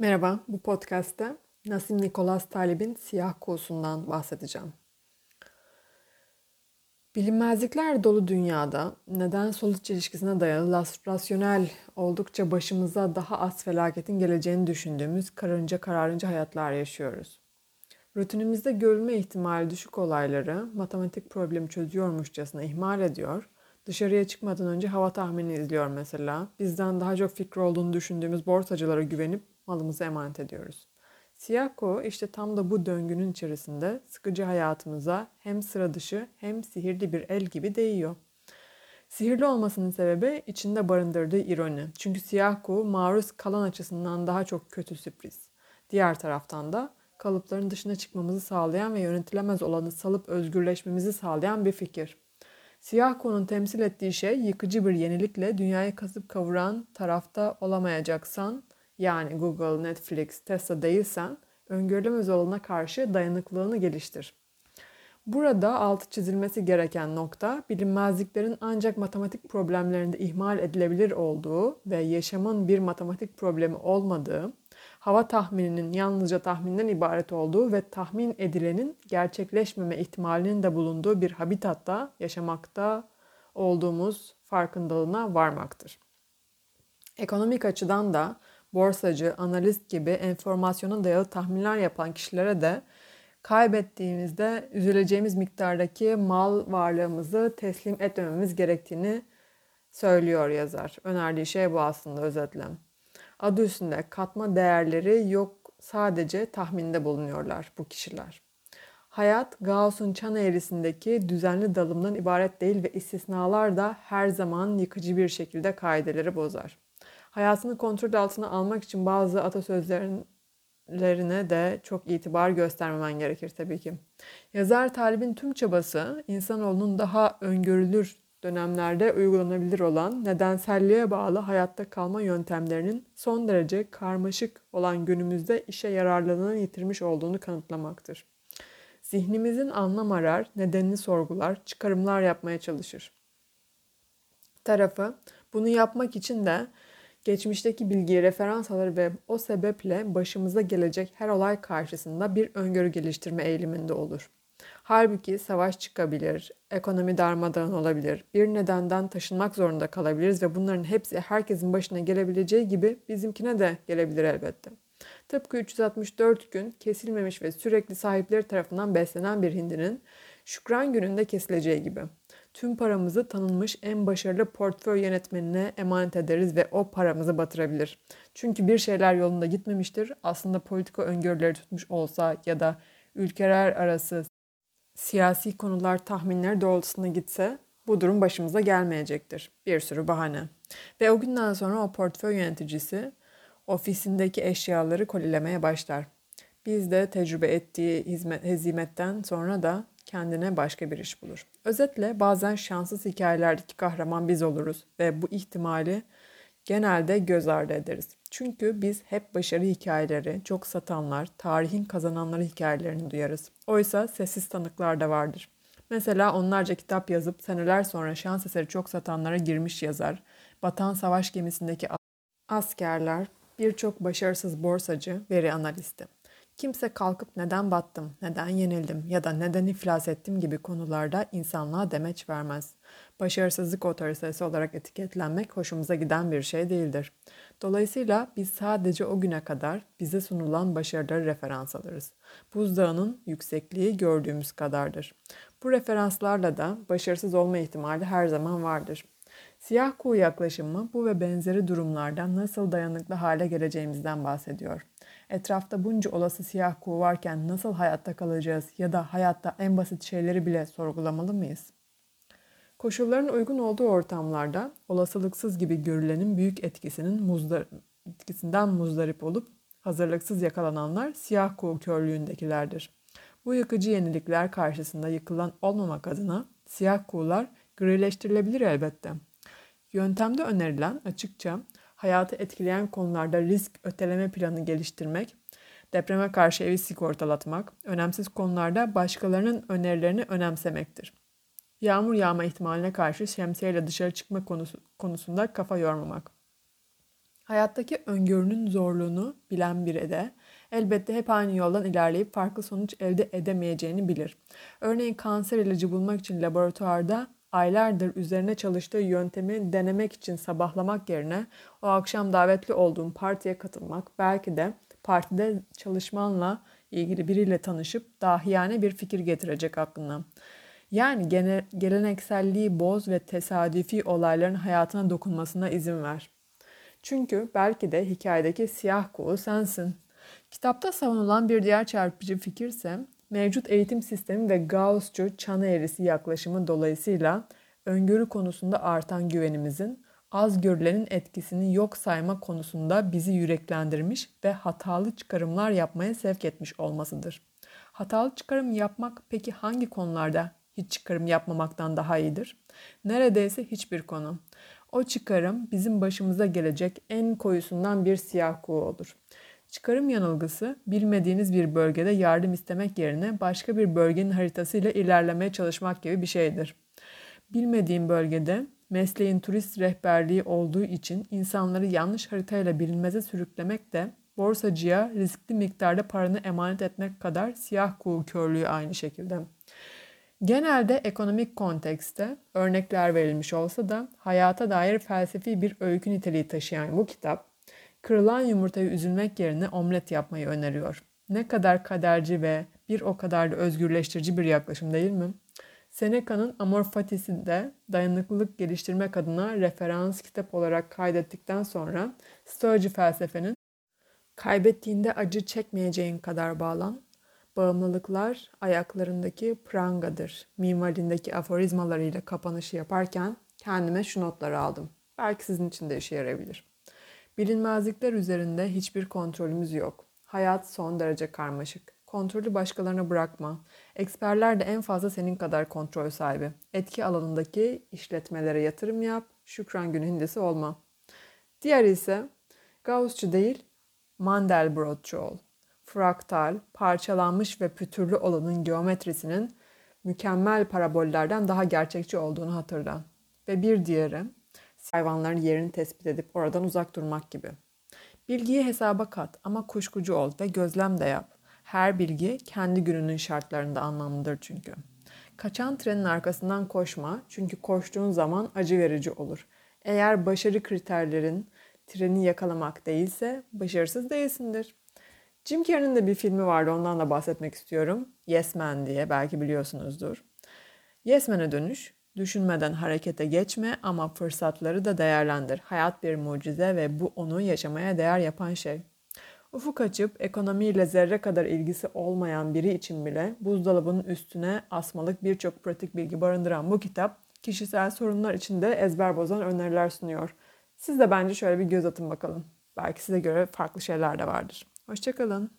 Merhaba, bu podcast'te Nasim Nikolas Taleb'in Siyah Kuğusundan bahsedeceğim. Bilinmezlikler dolu dünyada neden sonuç ilişkisine dayalı rasyonel oldukça başımıza daha az felaketin geleceğini düşündüğümüz karınca kararınca hayatlar yaşıyoruz. Rutinimizde görülme ihtimali düşük olayları matematik problemi çözüyormuşçasına ihmal ediyor, dışarıya çıkmadan önce hava tahmini izliyor mesela, bizden daha çok fikri olduğunu düşündüğümüz borsacılara güvenip malımızı emanet ediyoruz. Siyah koğu işte tam da bu döngünün içerisinde sıkıcı hayatımıza hem sıra dışı hem sihirli bir el gibi değiyor. Sihirli olmasının sebebi içinde barındırdığı ironi. Çünkü siyah kuğu maruz kalan açısından daha çok kötü sürpriz. Diğer taraftan da kalıpların dışına çıkmamızı sağlayan ve yönetilemez olanı salıp özgürleşmemizi sağlayan bir fikir. Siyah kuğunun temsil ettiği şey yıkıcı bir yenilikle dünyayı kasıp kavuran tarafta olamayacaksan yani Google, Netflix, Tesla değilsen öngörülemez olana karşı dayanıklılığını geliştir. Burada altı çizilmesi gereken nokta bilinmezliklerin ancak matematik problemlerinde ihmal edilebilir olduğu ve yaşamın bir matematik problemi olmadığı, hava tahmininin yalnızca tahminden ibaret olduğu ve tahmin edilenin gerçekleşmeme ihtimalinin de bulunduğu bir habitatta yaşamakta olduğumuz farkındalığına varmaktır. Ekonomik açıdan da borsacı, analist gibi enformasyona dayalı tahminler yapan kişilere de kaybettiğimizde üzüleceğimiz miktardaki mal varlığımızı teslim etmememiz gerektiğini söylüyor yazar. Önerdiği şey bu aslında özetle. Adı üstünde katma değerleri yok sadece tahminde bulunuyorlar bu kişiler. Hayat Gauss'un çan eğrisindeki düzenli dalımdan ibaret değil ve istisnalar da her zaman yıkıcı bir şekilde kaideleri bozar hayatını kontrol altına almak için bazı atasözlerine de çok itibar göstermemen gerekir tabii ki. Yazar Talib'in tüm çabası insanoğlunun daha öngörülür dönemlerde uygulanabilir olan nedenselliğe bağlı hayatta kalma yöntemlerinin son derece karmaşık olan günümüzde işe yararlılığını yitirmiş olduğunu kanıtlamaktır. Zihnimizin anlam arar, nedenini sorgular, çıkarımlar yapmaya çalışır. Tarafı bunu yapmak için de geçmişteki bilgiyi referans alır ve o sebeple başımıza gelecek her olay karşısında bir öngörü geliştirme eğiliminde olur. Halbuki savaş çıkabilir, ekonomi darmadağın olabilir, bir nedenden taşınmak zorunda kalabiliriz ve bunların hepsi herkesin başına gelebileceği gibi bizimkine de gelebilir elbette. Tıpkı 364 gün kesilmemiş ve sürekli sahipleri tarafından beslenen bir hindinin şükran gününde kesileceği gibi tüm paramızı tanınmış en başarılı portföy yönetmenine emanet ederiz ve o paramızı batırabilir. Çünkü bir şeyler yolunda gitmemiştir. Aslında politika öngörüleri tutmuş olsa ya da ülkeler arası siyasi konular tahminler doğrultusunda gitse bu durum başımıza gelmeyecektir. Bir sürü bahane. Ve o günden sonra o portföy yöneticisi ofisindeki eşyaları kolilemeye başlar. Biz de tecrübe ettiği hizmet, hezimetten sonra da kendine başka bir iş bulur. Özetle bazen şanssız hikayelerdeki kahraman biz oluruz ve bu ihtimali genelde göz ardı ederiz. Çünkü biz hep başarı hikayeleri, çok satanlar, tarihin kazananları hikayelerini duyarız. Oysa sessiz tanıklar da vardır. Mesela onlarca kitap yazıp seneler sonra şans eseri çok satanlara girmiş yazar, batan savaş gemisindeki askerler, birçok başarısız borsacı, veri analisti. Kimse kalkıp neden battım, neden yenildim ya da neden iflas ettim gibi konularda insanlığa demeç vermez. Başarısızlık otoritesi olarak etiketlenmek hoşumuza giden bir şey değildir. Dolayısıyla biz sadece o güne kadar bize sunulan başarıları referans alırız. Buzdağının yüksekliği gördüğümüz kadardır. Bu referanslarla da başarısız olma ihtimali her zaman vardır. Siyah kuğu yaklaşımı bu ve benzeri durumlardan nasıl dayanıklı hale geleceğimizden bahsediyor. Etrafta bunca olası siyah kuğu varken nasıl hayatta kalacağız ya da hayatta en basit şeyleri bile sorgulamalı mıyız? Koşulların uygun olduğu ortamlarda olasılıksız gibi görülenin büyük etkisinin muzdar etkisinden muzdarip olup hazırlıksız yakalananlar siyah kuğu körlüğündekilerdir. Bu yıkıcı yenilikler karşısında yıkılan olmamak adına siyah kuğular grileştirilebilir elbette. Yöntemde önerilen açıkça hayatı etkileyen konularda risk öteleme planı geliştirmek, depreme karşı evi sigortalatmak, önemsiz konularda başkalarının önerilerini önemsemektir. Yağmur yağma ihtimaline karşı şemsiyeyle dışarı çıkma konusu, konusunda kafa yormamak. Hayattaki öngörünün zorluğunu bilen biri de elbette hep aynı yoldan ilerleyip farklı sonuç elde edemeyeceğini bilir. Örneğin kanser ilacı bulmak için laboratuvarda aylardır üzerine çalıştığı yöntemi denemek için sabahlamak yerine o akşam davetli olduğun partiye katılmak, belki de partide çalışmanla ilgili biriyle tanışıp dahiyane bir fikir getirecek aklına. Yani gene, gelenekselliği boz ve tesadüfi olayların hayatına dokunmasına izin ver. Çünkü belki de hikayedeki siyah kuğu sensin. Kitapta savunulan bir diğer çarpıcı fikirse mevcut eğitim sistemi ve Gaussçu çan eğrisi yaklaşımı dolayısıyla öngörü konusunda artan güvenimizin az görülenin etkisini yok sayma konusunda bizi yüreklendirmiş ve hatalı çıkarımlar yapmaya sevk etmiş olmasıdır. Hatalı çıkarım yapmak peki hangi konularda hiç çıkarım yapmamaktan daha iyidir? Neredeyse hiçbir konu. O çıkarım bizim başımıza gelecek en koyusundan bir siyah kuğu olur. Çıkarım yanılgısı bilmediğiniz bir bölgede yardım istemek yerine başka bir bölgenin haritasıyla ilerlemeye çalışmak gibi bir şeydir. Bilmediğim bölgede mesleğin turist rehberliği olduğu için insanları yanlış haritayla bilinmeze sürüklemek de borsacıya riskli miktarda paranı emanet etmek kadar siyah kuğu körlüğü aynı şekilde. Genelde ekonomik kontekste örnekler verilmiş olsa da hayata dair felsefi bir öykü niteliği taşıyan bu kitap, kırılan yumurtayı üzülmek yerine omlet yapmayı öneriyor. Ne kadar kaderci ve bir o kadar da özgürleştirici bir yaklaşım değil mi? Seneca'nın Amor Fatis'i de dayanıklılık geliştirmek adına referans kitap olarak kaydettikten sonra Stoacı felsefenin kaybettiğinde acı çekmeyeceğin kadar bağlan, bağımlılıklar ayaklarındaki prangadır. Minvalindeki aforizmalarıyla kapanışı yaparken kendime şu notları aldım. Belki sizin için de işe yarayabilir. Bilinmezlikler üzerinde hiçbir kontrolümüz yok. Hayat son derece karmaşık. Kontrolü başkalarına bırakma. Eksperler de en fazla senin kadar kontrol sahibi. Etki alanındaki işletmelere yatırım yap. Şükran günü hindisi olma. Diğer ise Gaussçu değil, Mandelbrotçu ol. Fraktal, parçalanmış ve pütürlü olanın geometrisinin mükemmel parabollerden daha gerçekçi olduğunu hatırla. Ve bir diğeri, hayvanların yerini tespit edip oradan uzak durmak gibi. Bilgiyi hesaba kat ama kuşkucu ol ve gözlem de yap. Her bilgi kendi gününün şartlarında anlamlıdır çünkü. Kaçan trenin arkasından koşma çünkü koştuğun zaman acı verici olur. Eğer başarı kriterlerin treni yakalamak değilse başarısız değilsindir. Jim Carrey'nin de bir filmi vardı ondan da bahsetmek istiyorum. Yes Man diye belki biliyorsunuzdur. Yes Man'e dönüş, düşünmeden harekete geçme ama fırsatları da değerlendir. Hayat bir mucize ve bu onu yaşamaya değer yapan şey. Ufuk açıp ekonomiyle zerre kadar ilgisi olmayan biri için bile buzdolabının üstüne asmalık birçok pratik bilgi barındıran bu kitap kişisel sorunlar için de ezber bozan öneriler sunuyor. Siz de bence şöyle bir göz atın bakalım. Belki size göre farklı şeyler de vardır. Hoşçakalın.